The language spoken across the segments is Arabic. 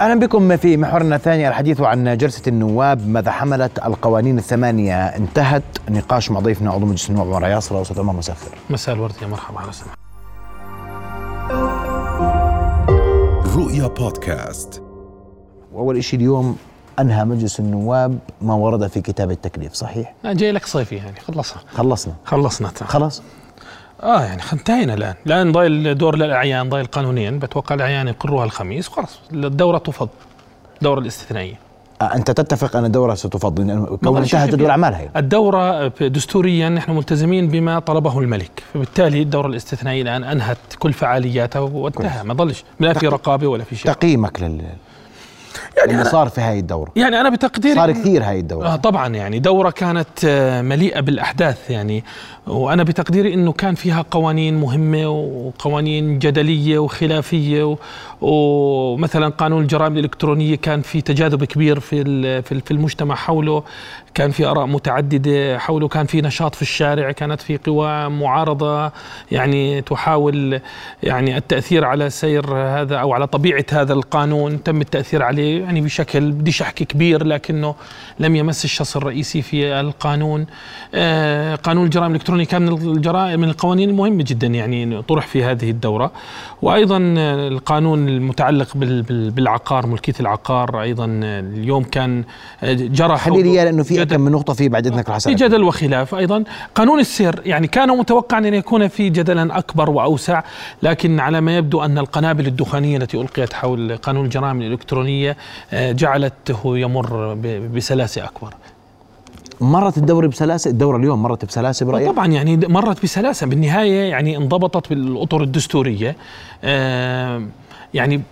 أهلا بكم في محورنا الثاني الحديث عن جلسة النواب ماذا حملت؟ القوانين الثمانية انتهت. نقاش مع ضيفنا عضو مجلس النواب عمر ياسر أستاذ عمر الخير مساء الورد يا مرحبا على سمع رؤيا بودكاست. وأول شيء اليوم أنهى مجلس النواب ما ورد في كتاب التكليف صحيح؟ جاي لك صيفي يعني خلصنا. خلصنا. خلصنا. تمام. خلاص؟ آه يعني انتهينا الآن. الان ضايل دور للاعيان ضايل قانونيا بتوقع الأعيان يقروها الخميس. وخلاص الدورة تفض الدوره الاستثنائية. آه، أنت تتفق أن الدورة ستفضل؟ لأن كون انتهت دور الاعمال هي الدورة دستوريا نحن ملتزمين بما طلبه الملك. فبالتالي الدورة الاستثنائية الآن أنهت كل فعالياتها وانتهى. ما ضلش لا في رقابة ولا في شيء. تقييمك لل يعني اللي صار في هاي الدورة. يعني أنا بتقديري صار كثير هاي الدورة. آه طبعا يعني دورة كانت آه، مليئة بالأحداث يعني. وأنا بتقديري أنه كان فيها قوانين مهمة وقوانين جدلية وخلافية ومثلا قانون الجرائم الإلكترونية كان في تجاذب كبير في في المجتمع حوله. كان في آراء متعددة حوله. كان في نشاط في الشارع. كانت في قوى معارضة يعني تحاول يعني التأثير على سير هذا أو على طبيعة هذا القانون. تم التأثير عليه. يعني بشكل بديش أحكي كبير لكنه لم يمس الشخص الرئيسي في القانون. آه، قانون الجرائم الإلكترونية كان من الجرائم من القوانين المهمة جدا يعني طرح في هذه الدورة. وأيضا آه، القانون المتعلق بال- بال- بالعقار ملكية العقار أيضا آه، اليوم كان آه، جرى خلي لي حوله إياه لأنه في كم من نقطة فيه بعد إذنك في جدل وخلاف أيضا. قانون السير يعني كان متوقعا أن يكون في جدلا أكبر وأوسع لكن على ما يبدو أن القنابل الدخانية التي ألقيت حول قانون الجرائم الإلكترونية جعلته يمر بسلاسة أكبر. مرت الدوره بسلاسة؟ الدوره اليوم مرت بسلاسة برأيك؟ طبعا يعني مرت بسلاسة. بالنهاية يعني انضبطت بالأطر الدستورية. آه، يعني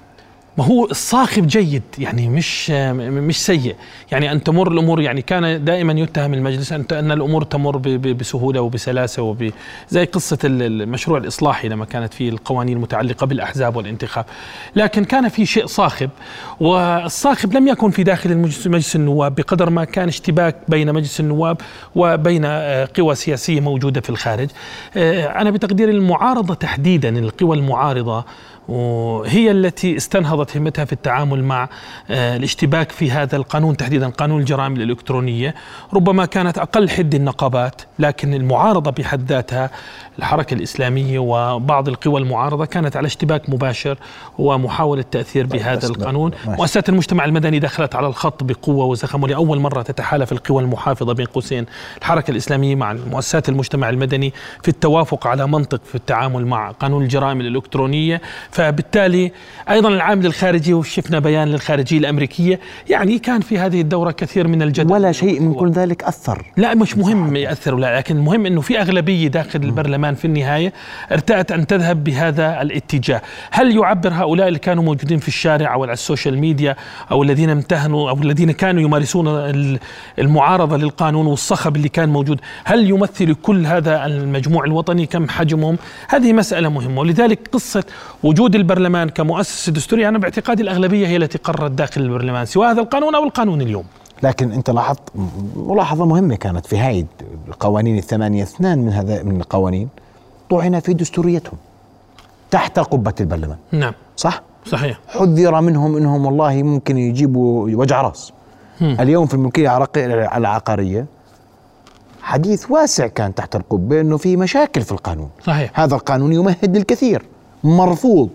ما هو الصاخب جيد يعني مش مش سيء. يعني أن تمر الأمور يعني كان دائما يتهم المجلس أن أن الأمور تمر بسهولة وبسلاسة وب زي قصة ال- المشروع الإصلاحي لما كانت في القوانين المتعلقة بالأحزاب والانتخاب. لكن كان في شيء صاخب والصاخب لم يكن في داخل مجلس النواب بقدر ما كان اشتباك بين مجلس النواب وبين آه، قوى سياسية موجودة في الخارج. آه، أنا بتقدير المعارضة تحديدا القوى المعارضة وهي التي استنهضت همتها في التعامل مع آه، الاشتباك في هذا القانون تحديدا قانون الجرائم الإلكترونية. ربما كانت أقل حد النقابات لكن المعارضة بحد ذاتها الحركة الإسلامية وبعض القوى المعارضة كانت على اشتباك مباشر ومحاولة تأثير بهذا بس لا، القانون. مؤسسات المجتمع المدني دخلت على الخط بقوة وزخم ولأول مرة تتحالف القوى المحافظة بين قوسين الحركة الإسلامية مع مؤسسات المجتمع المدني في التوافق على منطق في التعامل مع قانون الجرائم الإلكترونية. فبالتالي أيضا العامل الخارجي وشفنا بيان للخارجية الأمريكية يعني كان في هذه الدورة كثير من الجدل. ولا شيء من كل ذلك أثر. لا مش مهم يأثر ولا لكن المهم إنه في أغلبية داخل البرلمان في النهاية ارتأت أن تذهب بهذا الاتجاه، هل يعبر هؤلاء اللي كانوا موجودين في الشارع أو على ال social media أو الذين امتهنوا أو الذين كانوا يمارسون ال- المعارضة للقانون والصخب اللي كان موجود، هل يمثل كل هذا المجموع الوطني كم حجمهم؟ هذه مسألة مهمة. ولذلك قصة وجود البرلمان كمؤسسة دستورية أنا باعتقادي الأغلبية هي التي قررت داخل البرلمان سواء هذا القانون أو القانون اليوم. لكن أنت لاحظت ملاحظة مهمة كانت في هاي القوانين الثمانية اثنان من هذا من القوانين طعن في دستوريتهم تحت قبة البرلمان. نعم. صح؟ صحيح. حذر منهم إنهم والله ممكن يجيبوا وجع راس. اليوم في الملكية العقارية حديث واسع كان تحت القبة إنه في مشاكل في القانون. صحيح. هذا القانون يمهد للكثير. مرفوض.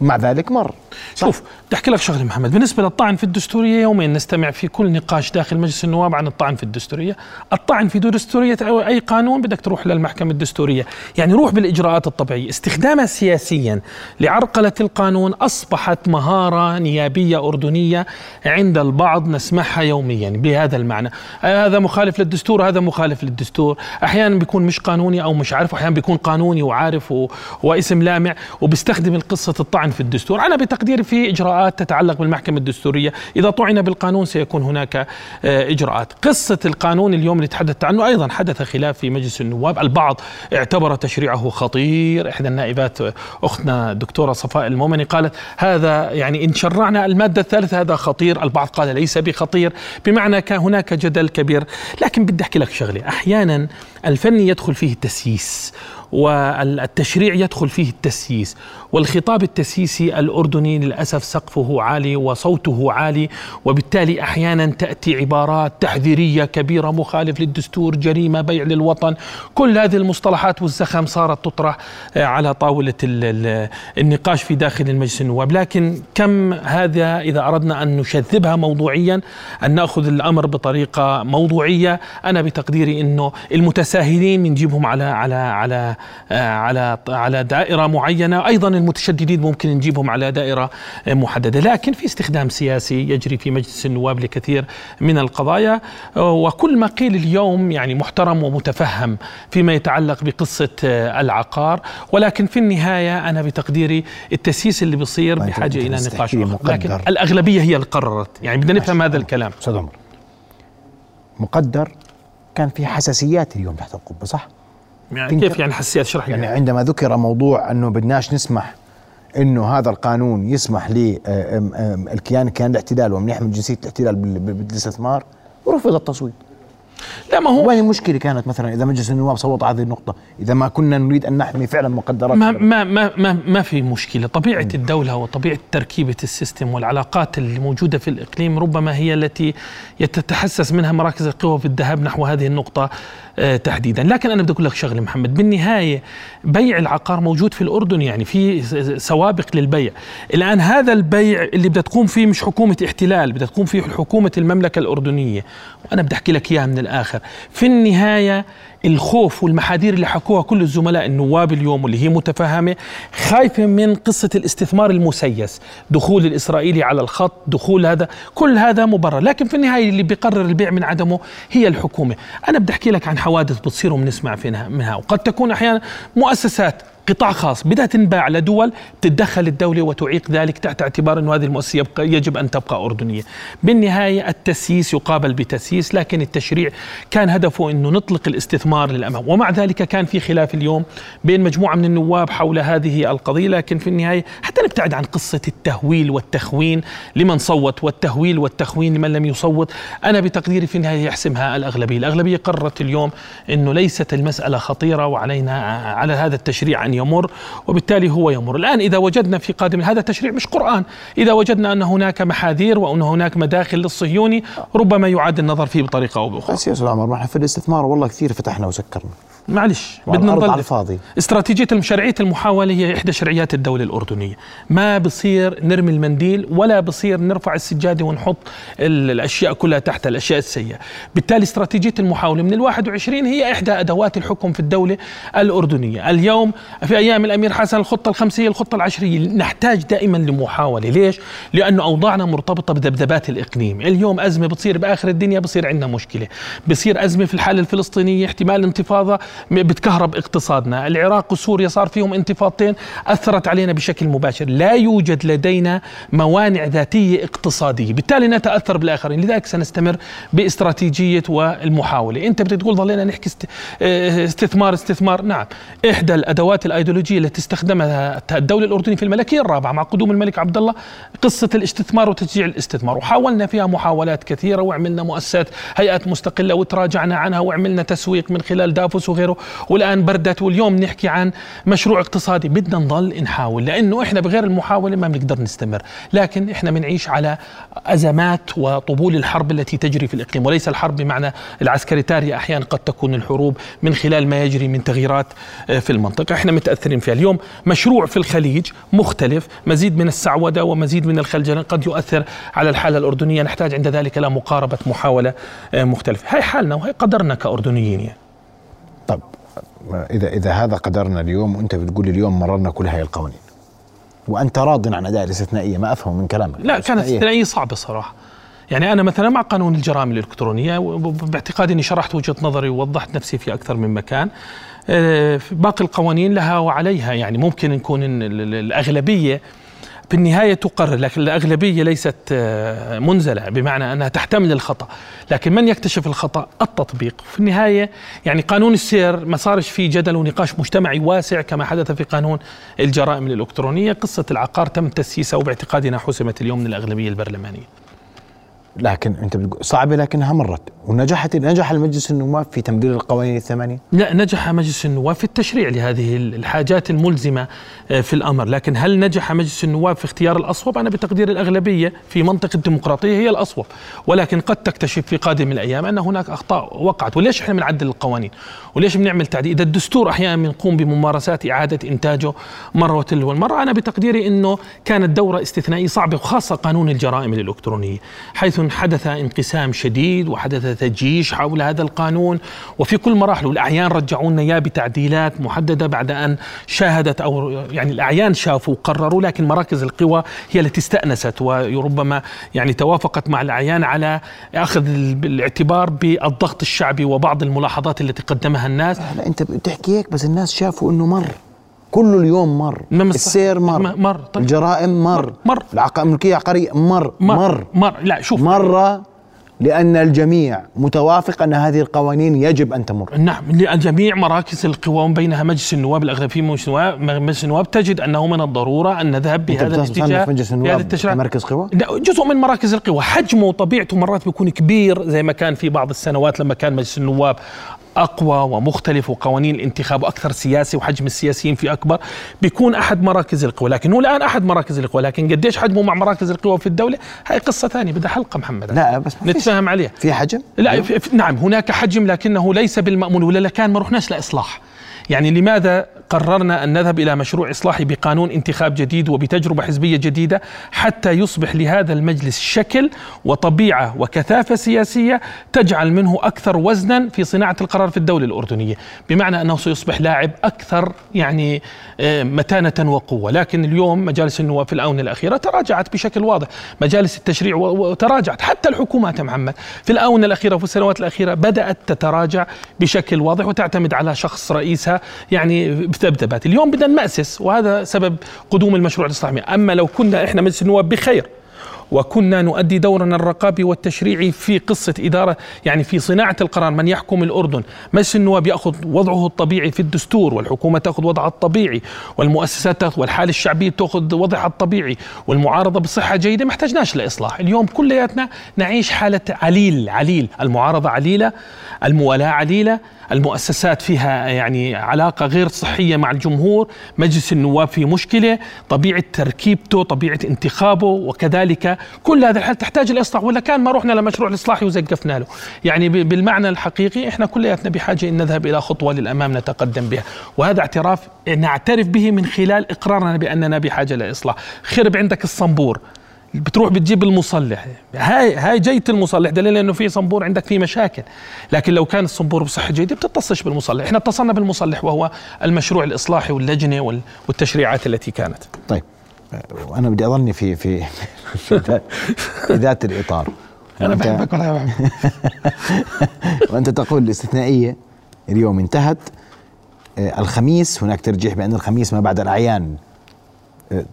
مع ذلك مر صح. شوف أحكي لك شغلة محمد. بالنسبة للطعن في الدستورية يومين نستمع في كل نقاش داخل مجلس النواب عن الطعن في الدستورية. الطعن في دستورية أي قانون بدك تروح للمحكمة الدستورية. يعني روح بالإجراءات الطبيعية. استخدامها سياسيا لعرقلة القانون أصبحت مهارة نيابية أردنية عند البعض نسمعها يوميا بهذا المعنى. هذا مخالف للدستور هذا مخالف للدستور. أحيانا بيكون مش قانوني أو مش عارف أحيانا بيكون قانوني وعارف و... واسم لامع وبيستخدم القصة الطعن في الدستور. أنا بتقديري في إجراءات تتعلق بالمحكمة الدستورية. إذا طعن بالقانون سيكون هناك آه، إجراءات. قصة القانون اليوم اللي تحدثت عنه. أيضا حدث خلاف في مجلس النواب. البعض اعتبر تشريعه خطير. إحدى النائبات آه، أختنا الدكتوره صفاء المؤمني قالت هذا يعني إن شرعنا المادة الثالثة هذا خطير. البعض قال ليس بخطير. بمعنى كان هناك جدل كبير. لكن بدي أحكي لك شغلة. أحيانا الفن يدخل فيه التسييس والتشريع يدخل فيه التسييس. والخطاب التسييسي الأردني للأسف سقفه عالي وصوته عالي وبالتالي أحيانا تأتي عبارات تحذيرية كبيرة مخالف للدستور جريمة بيع للوطن. كل هذه المصطلحات والزخم صارت تطرح آه، على طاولة النقاش في داخل المجلس النواب. لكن كم هذا إذا أردنا أن نشذبها موضوعيا أن نأخذ الأمر بطريقة موضوعية أنا بتقديري أنه المتساهلين بنجيبهم على على على على على دائرة معينة. أيضا المتشددين ممكن نجيبهم على دائرة محددة لكن في استخدام سياسي يجري في مجلس النواب لكثير من القضايا. وكل ما قيل اليوم يعني محترم ومتفهم فيما يتعلق بقصة العقار. ولكن في النهاية أنا بتقديري التسييس اللي بيصير بحاجة إلى نقاش لكن الأغلبية هي اللي قررت يعني بدنا نفهم هذا الكلام. أستاذ عمر مقدر كان في حساسيات اليوم تحت القبة صح؟ يعني كيف يعني حساسيات اشرح يعني عندما ذكر موضوع أنه بدناش نسمح إنه هذا القانون يسمح للكيان كيان الاحتلال ومن يحمل جنسية الاحتلال بالاستثمار رفض التصويت. لا ما هو وين المشكلة كانت مثلا إذا مجلس النواب صوت على هذه النقطة؟ إذا ما كنا نريد أن نحمي فعلا مقدرات ما ما ما ما, ما في مشكلة. طبيعة م. الدولة وطبيعة تركيبة السيستم والعلاقات اللي موجودة في الإقليم ربما هي التي يتتحسس منها مراكز القوى في الذهاب نحو هذه النقطة آه، تحديدا. لكن أنا بدي أقول لك شغلة محمد بالنهاية بيع العقار موجود في الأردن يعني في سوابق للبيع. الآن هذا البيع اللي بدها تقوم فيه مش حكومة احتلال بدها تقوم فيه حكومة المملكة الأردنية. وأنا بدي أحكي لك إياها من الآخر. في النهاية الخوف والمحاذير اللي حكوها كل الزملاء النواب اليوم واللي هي متفهمة خايفة من قصة الاستثمار المسيس دخول الإسرائيلي على الخط دخول هذا كل هذا مبرر. لكن في النهاية اللي بيقرر البيع من عدمه هي الحكومة. أنا بدي أحكي لك عن حوادث بتصير وبنسمع منها. وقد تكون أحيانا مؤسسات قطاع خاص بدها تنباع لدول تتدخل الدولة وتعيق ذلك تحت اعتبار أن هذه المؤسسة يجب أن تبقى أردنية. بالنهاية التسييس يقابل بتسييس لكن التشريع كان هدفه أنه نطلق الاستثمار للأمام. ومع ذلك كان في خلاف اليوم بين مجموعة من النواب حول هذه القضية لكن في النهاية حتى نبتعد عن قصة التهويل والتخوين لمن صوت والتهويل والتخوين لمن لم يصوت. أنا بتقديري في النهاية يحسمها الأغلبية. الأغلبية قررت اليوم أنه ليست المسألة خطيرة وعلينا على هذا التشريع أن يمر وبالتالي هو يمر. الآن إذا وجدنا في قادم هذا تشريع مش قرآن. إذا وجدنا أن هناك محاذير وأن هناك مداخل للصهيوني ربما يعاد النظر فيه بطريقة أو بأخرى. بس يا أستاذ عمر في الاستثمار والله كثير فتحنا وسكرنا. معلش بدنا نضل على الفاضي. استراتيجية شرعية المحاولة هي إحدى شرعيات الدولة الأردنية. ما بصير نرمي المنديل ولا بصير نرفع السجادة ونحط الأشياء كلها تحت الأشياء السيئة. بالتالي استراتيجية المحاولة من الواحد وعشرين هي إحدى أدوات الحكم في الدولة الأردنية. اليوم في أيام الأمير حسن الخطة الخمسية الخطة العشرية نحتاج دائما لمحاولة. ليش؟ لأنه أوضاعنا مرتبطة بذبذبات الإقليم. اليوم أزمة بتصير بآخر الدنيا بصير عندنا مشكلة. بصير أزمة في الحالة الفلسطينية احتمال انتفاضة. بتكهرب اقتصادنا. العراق وسوريا صار فيهم انتفاضتين أثرت علينا بشكل مباشر. لا يوجد لدينا موانع ذاتية اقتصادية. بالتالي نتأثر بالآخرين. لذلك سنستمر باستراتيجية والمحاولة. أنت بتقول ظلينا نحكي آه، استثمار استثمار. نعم. إحدى الأدوات الأيديولوجية التي استخدمها الدولة الأردنية في الملكية الرابعة مع قدوم الملك عبد الله قصة الاستثمار وتشجيع الاستثمار. وحاولنا فيها محاولات كثيرة وعملنا مؤسسات هيئات مستقلة وتراجعنا عنها وعملنا تسويق من خلال دافوس وغيره والآن بردت واليوم نحكي عن مشروع اقتصادي. بدنا نضل نحاول لأنه إحنا بغير المحاولة ما بنقدر نستمر. لكن إحنا بنعيش على أزمات وطبول الحرب التي تجري في الإقليم. وليس الحرب بمعنى العسكري تاري أحيانا قد تكون الحروب من خلال ما يجري من تغييرات آه، في المنطقة. إحنا متأثرين فيها. اليوم مشروع في الخليج مختلف. مزيد من السعودة ومزيد من الخلجنه قد يؤثر على الحالة الأردنية. نحتاج عند ذلك إلى مقاربة محاولة آه، مختلفة. هاي حالنا وهي قدرنا كأردنيين يعني. طب إذا إذا هذا قدرنا اليوم وأنت بتقول اليوم مررنا كل هاي القوانين وأنت راض عن أداء الاستثنائية ما أفهم من كلامك. لا كانت استثنائيه صعبة صراحة. يعني أنا مثلا مع قانون الجرائم الإلكترونية باعتقادي إني شرحت وجهة نظري ووضحت نفسي في أكثر من مكان. آه، باقي القوانين لها وعليها يعني ممكن نكون الأغلبية في النهاية تقرر لكن الأغلبية ليست آه، منزلة بمعنى أنها تحتمل الخطأ. لكن من يكتشف الخطأ؟ التطبيق. في النهاية يعني قانون السير ما صارش فيه جدل ونقاش مجتمعي واسع كما حدث في قانون الجرائم الإلكترونية. قصة العقار تم تسييسها وباعتقادنا حسمت اليوم من الأغلبية البرلمانية. لكن أنت صعبة لكنها مرت. ونجحت نجح المجلس النواب في تمرير القوانين الثمانية؟ لا نجح مجلس النواب في التشريع لهذه الحاجات الملزمة آه، في الأمر. لكن هل نجح مجلس النواب في اختيار الأصوب؟ أنا بتقدير الأغلبية في منطقة الديمقراطية هي الأصوب. ولكن قد تكتشف في قادم الأيام أن هناك أخطاء وقعت. وليش إحنا بنعدل القوانين؟ وليش بنعمل تعديل؟ إذا الدستور أحيانا بنقوم بممارسات إعادة إنتاجه مرة تلو المرة أنا بتقديري أنه كانت دورة استثنائية صعبة وخاصة قانون الجرائم الإلكترونية حيث حدث انقسام شديد وحدث تجيش حول هذا القانون. وفي كل مراحله الأعيان رجعوا لنا إياه بتعديلات محددة بعد أن شاهدت أو يعني الأعيان شافوا وقرروا لكن مراكز القوى هي التي استأنست وربما يعني توافقت مع الأعيان على أخذ الاعتبار بالضغط الشعبي وبعض الملاحظات التي قدمها الناس. لا أنت بتحكي هيك بس الناس شافوا إنه مر. كل اليوم مر. السير مر. مر. طيب. الجرائم مر. مر. العق- الملكية العقاريه مر. مر. مر. مر. لا شوف. مر لأن الجميع متوافق أن هذه القوانين يجب أن تمر. نعم لجميع مراكز القوى ومن بينها مجلس النواب الاغلبيه مجلس النواب مجلس النواب تجد أنه من الضرورة أن نذهب بهذا الاتجاه مجلس بهذا النواب التشريع كمركز قوى؟ لا جزء من مراكز القوى. حجمه وطبيعته مرات بيكون كبير زي ما كان في بعض السنوات لما كان مجلس النواب أقوى ومختلف وقوانين الانتخاب أكثر سياسي وحجم السياسيين فيه أكبر بيكون أحد مراكز القوى. لكن هو الآن أحد مراكز القوى لكن قديش حجمه مع مراكز القوى في الدولة؟ هاي قصة ثانية. بدها حلقة محمد لا بس ما. نتفاهم عليها. في حجم؟ لا في نعم هناك حجم لكنه ليس بالمأمول ولا كان ما رحناش لإصلاح. يعني لماذا قررنا أن نذهب إلى مشروع إصلاحي بقانون انتخاب جديد وبتجربة حزبية جديدة حتى يصبح لهذا المجلس شكل وطبيعة وكثافة سياسية تجعل منه أكثر وزنا في صناعة القرار في الدولة الأردنية؟ بمعنى أنه سيصبح لاعب أكثر يعني آه، متانة وقوة. لكن اليوم مجالس النواب في الآونة الأخيرة تراجعت بشكل واضح. مجالس التشريع وتراجعت حتى الحكومات يا محمد في الآونة الأخيرة وفي السنوات الأخيرة بدأت تتراجع بشكل واضح وتعتمد على شخص رئيسها يعني بذبذبات اليوم بدنا نمأسس وهذا سبب قدوم المشروع الإصلاحي. أما لو كنا إحنا مجلس النواب بخير وكنا نؤدي دورنا الرقابي والتشريعي في قصة إدارة يعني في صناعة القرار من يحكم الأردن. مجلس النواب يأخذ وضعه الطبيعي في الدستور والحكومة تأخذ وضعها الطبيعي والمؤسسات تأخذ والحالة الشعبية تأخذ وضعها الطبيعي والمعارضة بصحة جيدة ما احتاجناش لإصلاح. اليوم كلياتنا نعيش حالة عليل عليل. المعارضة عليلة الموالاة عليلة المؤسسات فيها يعني علاقة غير صحية مع الجمهور مجلس النواب في مشكلة طبيعة تركيبته طبيعة انتخابه وكذلك كل هذه الحالة تحتاج الإصلاح ولا كان ما رحنا لمشروع الإصلاحي وزقفنا له. يعني بالمعنى الحقيقي إحنا كلياتنا بحاجة أن نذهب إلى خطوة للأمام نتقدم بها. وهذا اعتراف نعترف به من خلال إقرارنا بأننا بحاجة لإصلاح خرب عندك الصنبور. بتروح بتجيب المصلح. هاي هاي جية المصلح. دليل إنه في صنبور عندك فيه مشاكل. لكن لو كان الصنبور بصحة جيدة بتتصلش بالمصلح. إحنا اتصلنا بالمصلح وهو المشروع الإصلاحي واللجنة وال- والتشريعات التي كانت. طيب. وأنا بدي أظني في في في ذات- الإطار. أنا وأنت- بحبك ولا بحبك. وأنت تقول الاستثنائية اليوم انتهت آه، الخميس هناك ترجيح بأن الخميس ما بعد الأعيان. آه،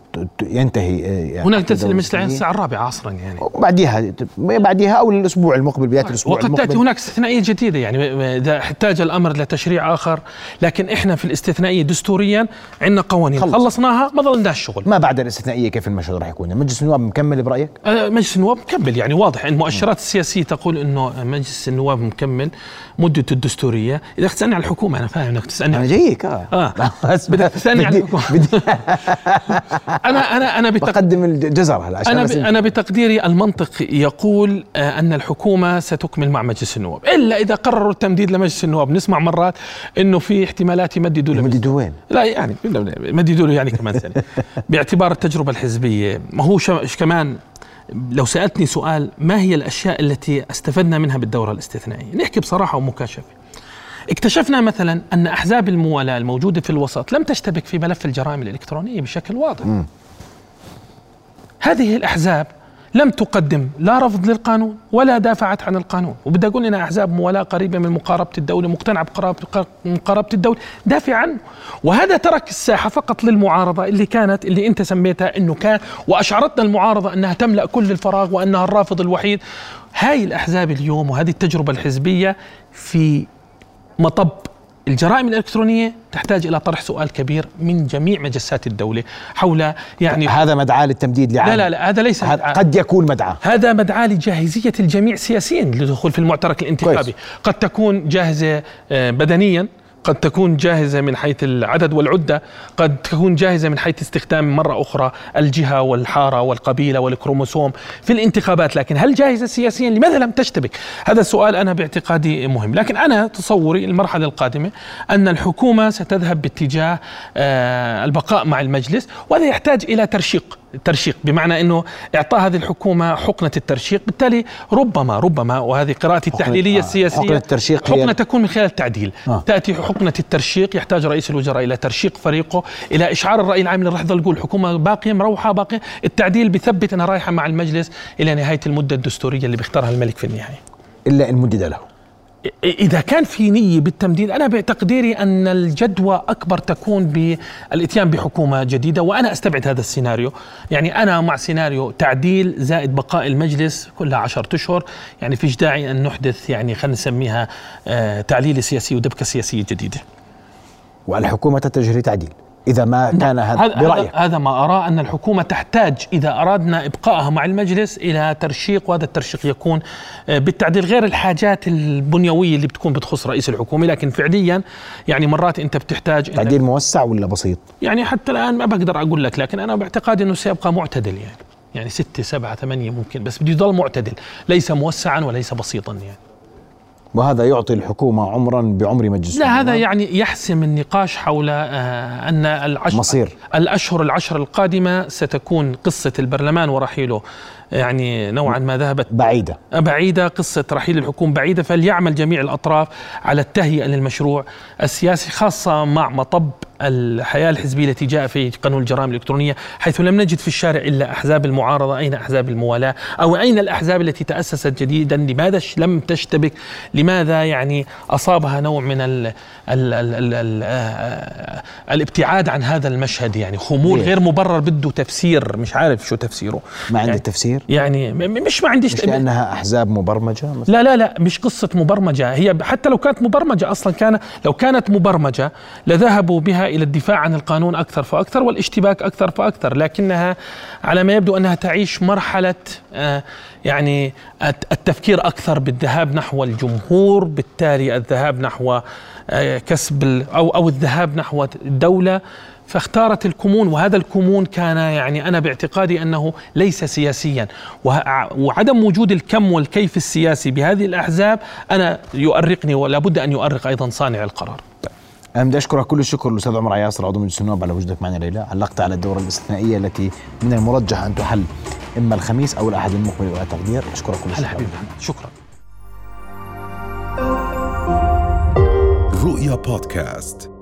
ينتهي آه، هناك المجلس العام الاستثنائية. الساعة الرابعة عصرا يعني. وبعديها بعديها أو الأسبوع المقبل بداية الأسبوع وقد المقبل. هناك استثنائية جديدة يعني إذا احتاج الأمر لتشريع آخر لكن إحنا في الاستثنائية دستوريا عندنا قوانين خلص. خلصناها ما ظلناش شغل. ما بعد الاستثنائية كيف المشهد راح يكون؟ مجلس النواب مكمل برأيك؟ آه، مجلس النواب مكمل يعني واضح المؤشرات السياسية تقول إنه مجلس النواب مكمل مدته الدستورية. إذا تسالني على الحكومة أنا فاهم إنك تسألني أنا جايك. آه. آه. بدك بدي, الحكومة. بدي أنا أنا أنا بتق... بقدم الجزر هلا عشان أنا ب... أنا بتقديري المنطق يقول آه، أن الحكومة ستكمل مع مجلس النواب إلا إذا قرروا التمديد لمجلس النواب نسمع مرات إنه في احتمالات يمددوا له يمددوا وين؟ لا يعني مددوا له يعني كمان سنه باعتبار التجربة الحزبية ما هو ش- كمان لو سألتني سؤال ما هي الأشياء التي استفدنا منها بالدورة الاستثنائية؟ نحكي بصراحة ومكاشفة. اكتشفنا مثلا أن أحزاب الموالاه الموجودة في الوسط لم تشتبك في ملف الجرائم الإلكترونية بشكل واضح. هذه الأحزاب لم تقدم لا رفض للقانون ولا دافعت عن القانون. وبدي أقول انها أحزاب موالاه قريبة من مقاربة الدولة مقتنعة بقرابه مقاربة الدولة دافع عنه. وهذا ترك الساحة فقط للمعارضة اللي كانت اللي أنت سميتها إنه كان وأشعرتنا المعارضة أنها تملأ كل الفراغ وأنها الرافض الوحيد. هاي الأحزاب اليوم وهذه التجربة الحزبية في مطب. الجرائم الإلكترونية تحتاج إلى طرح سؤال كبير من جميع مجسات الدولة حول يعني هذا مدعاة للتمديد لعام. لا لا لا هذا ليس هذا قد يكون مدعاة. هذا مدعاة لجاهزية الجميع سياسيا للدخول في المعترك الانتخابي. كويس. قد تكون جاهزة آه، بدنيا قد تكون جاهزة من حيث العدد والعدة قد تكون جاهزة من حيث استخدام مرة أخرى الجهة والحارة والقبيلة والكروموسوم في الانتخابات. لكن هل جاهزة سياسيا؟ لماذا لم تشتبك؟ هذا السؤال أنا باعتقادي مهم. لكن أنا تصوري المرحلة القادمة أن الحكومة ستذهب باتجاه آه، البقاء مع المجلس وهذا يحتاج إلى ترشيق. الترشيق. بمعنى إنه اعطاء هذه الحكومة حقنة الترشيق. بالتالي ربما ربما وهذه قراءتي التحليلية آه، السياسية حقنة الترشيق هي- حقنة تكون من خلال التعديل. آه. تأتي حقنة الترشيق يحتاج رئيس الوزراء إلى ترشيق فريقه إلى إشعار الرأي العام اللي راح يظل يقول الحكومة باقية مروحة باقية. التعديل بثبت أنها رايحة مع المجلس إلى نهاية المدة الدستورية اللي بيختارها الملك في النهاية. إلا إن مدد له. إذا كان في نية بالتمديد أنا بتقديري أن الجدوى أكبر تكون بالإتيان بحكومة جديدة وأنا أستبعد هذا السيناريو. يعني أنا مع سيناريو تعديل زائد بقاء المجلس كلها عشرة أشهر. يعني فيش داعي أن نحدث يعني خلينا نسميها آه، تعليل سياسي ودبكة سياسية جديدة. والحكومة تتجه لتعديل. إذا ما كان هذا برأيك. هذا- ما أرى أن الحكومة تحتاج إذا أردنا إبقائها مع المجلس إلى ترشيق وهذا الترشيق يكون آه، بالتعديل غير الحاجات البنيوية اللي بتكون بتخص رئيس الحكومة لكن فعليا يعني مرات أنت بتحتاج تعديل موسع ولا بسيط؟ يعني حتى الآن ما بقدر أقول لك لكن أنا باعتقادي أنه سيبقى معتدل يعني. يعني ستة سبعة ثمانية ممكن بس بده يضل معتدل ليس موسعا وليس بسيطا يعني. وهذا يعطي الحكومة عمرا بعمر مجلس لا هذا. يعني يحسم النقاش حول آه، أن العشر مصير. الأشهر العشر القادمة ستكون قصة البرلمان ورحيله يعني نوعا ما ذهبت. بعيدة. بعيدة. قصة رحيل الحكومة بعيدة. فليعمل جميع الأطراف على التهيئة للمشروع السياسي خاصة مع مطب الحياة الحزبية التي جاء في قانون الجرائم الإلكترونية حيث لم نجد في الشارع إلا أحزاب المعارضة. أين أحزاب الموالاة؟ أو أين الأحزاب التي تأسست جديدا؟ لماذا لم تشتبك؟ لماذا يعني أصابها نوع من ال ال ال ال ال آه، الابتعاد عن هذا المشهد؟ يعني خمول؟ غير مبرر بده تفسير. مش عارف شو تفسيره. ما عندي يعني تفسير. يعني م- م- مش ما عنديش مش لأنها أحزاب مبرمجة مثلا؟ لا لا لا مش قصة مبرمجة. هي حتى لو كانت مبرمجة أصلا كان لو كانت مبرمجة لذهبوا بها إلى الدفاع عن القانون أكثر فأكثر والاشتباك أكثر فأكثر لكنها على ما يبدو أنها تعيش مرحلة آه، يعني الت- التفكير أكثر بالذهاب نحو الجمهور بالتالي الذهاب نحو كسب ال- أو أو الذهاب نحو الدولة. فاختارت الكمون وهذا الكمون كان يعني أنا باعتقادي أنه ليس سياسيا. وعدم وجود الكم والكيف السياسي بهذه الأحزاب أنا يؤرقني ولا بد أن يؤرق أيضا صانع القرار. أنا بدي أشكرك كل الشكر الأستاذ عمر عياصر عضو مجلس النواب على وجودك معنا ليلى علقت على الدورة الاستثنائية التي من المرجح أن تحل إما الخميس أو الأحد المقبل ولا تقدير. أشكرك كل الشكر. شكرا. رؤيا بودكاست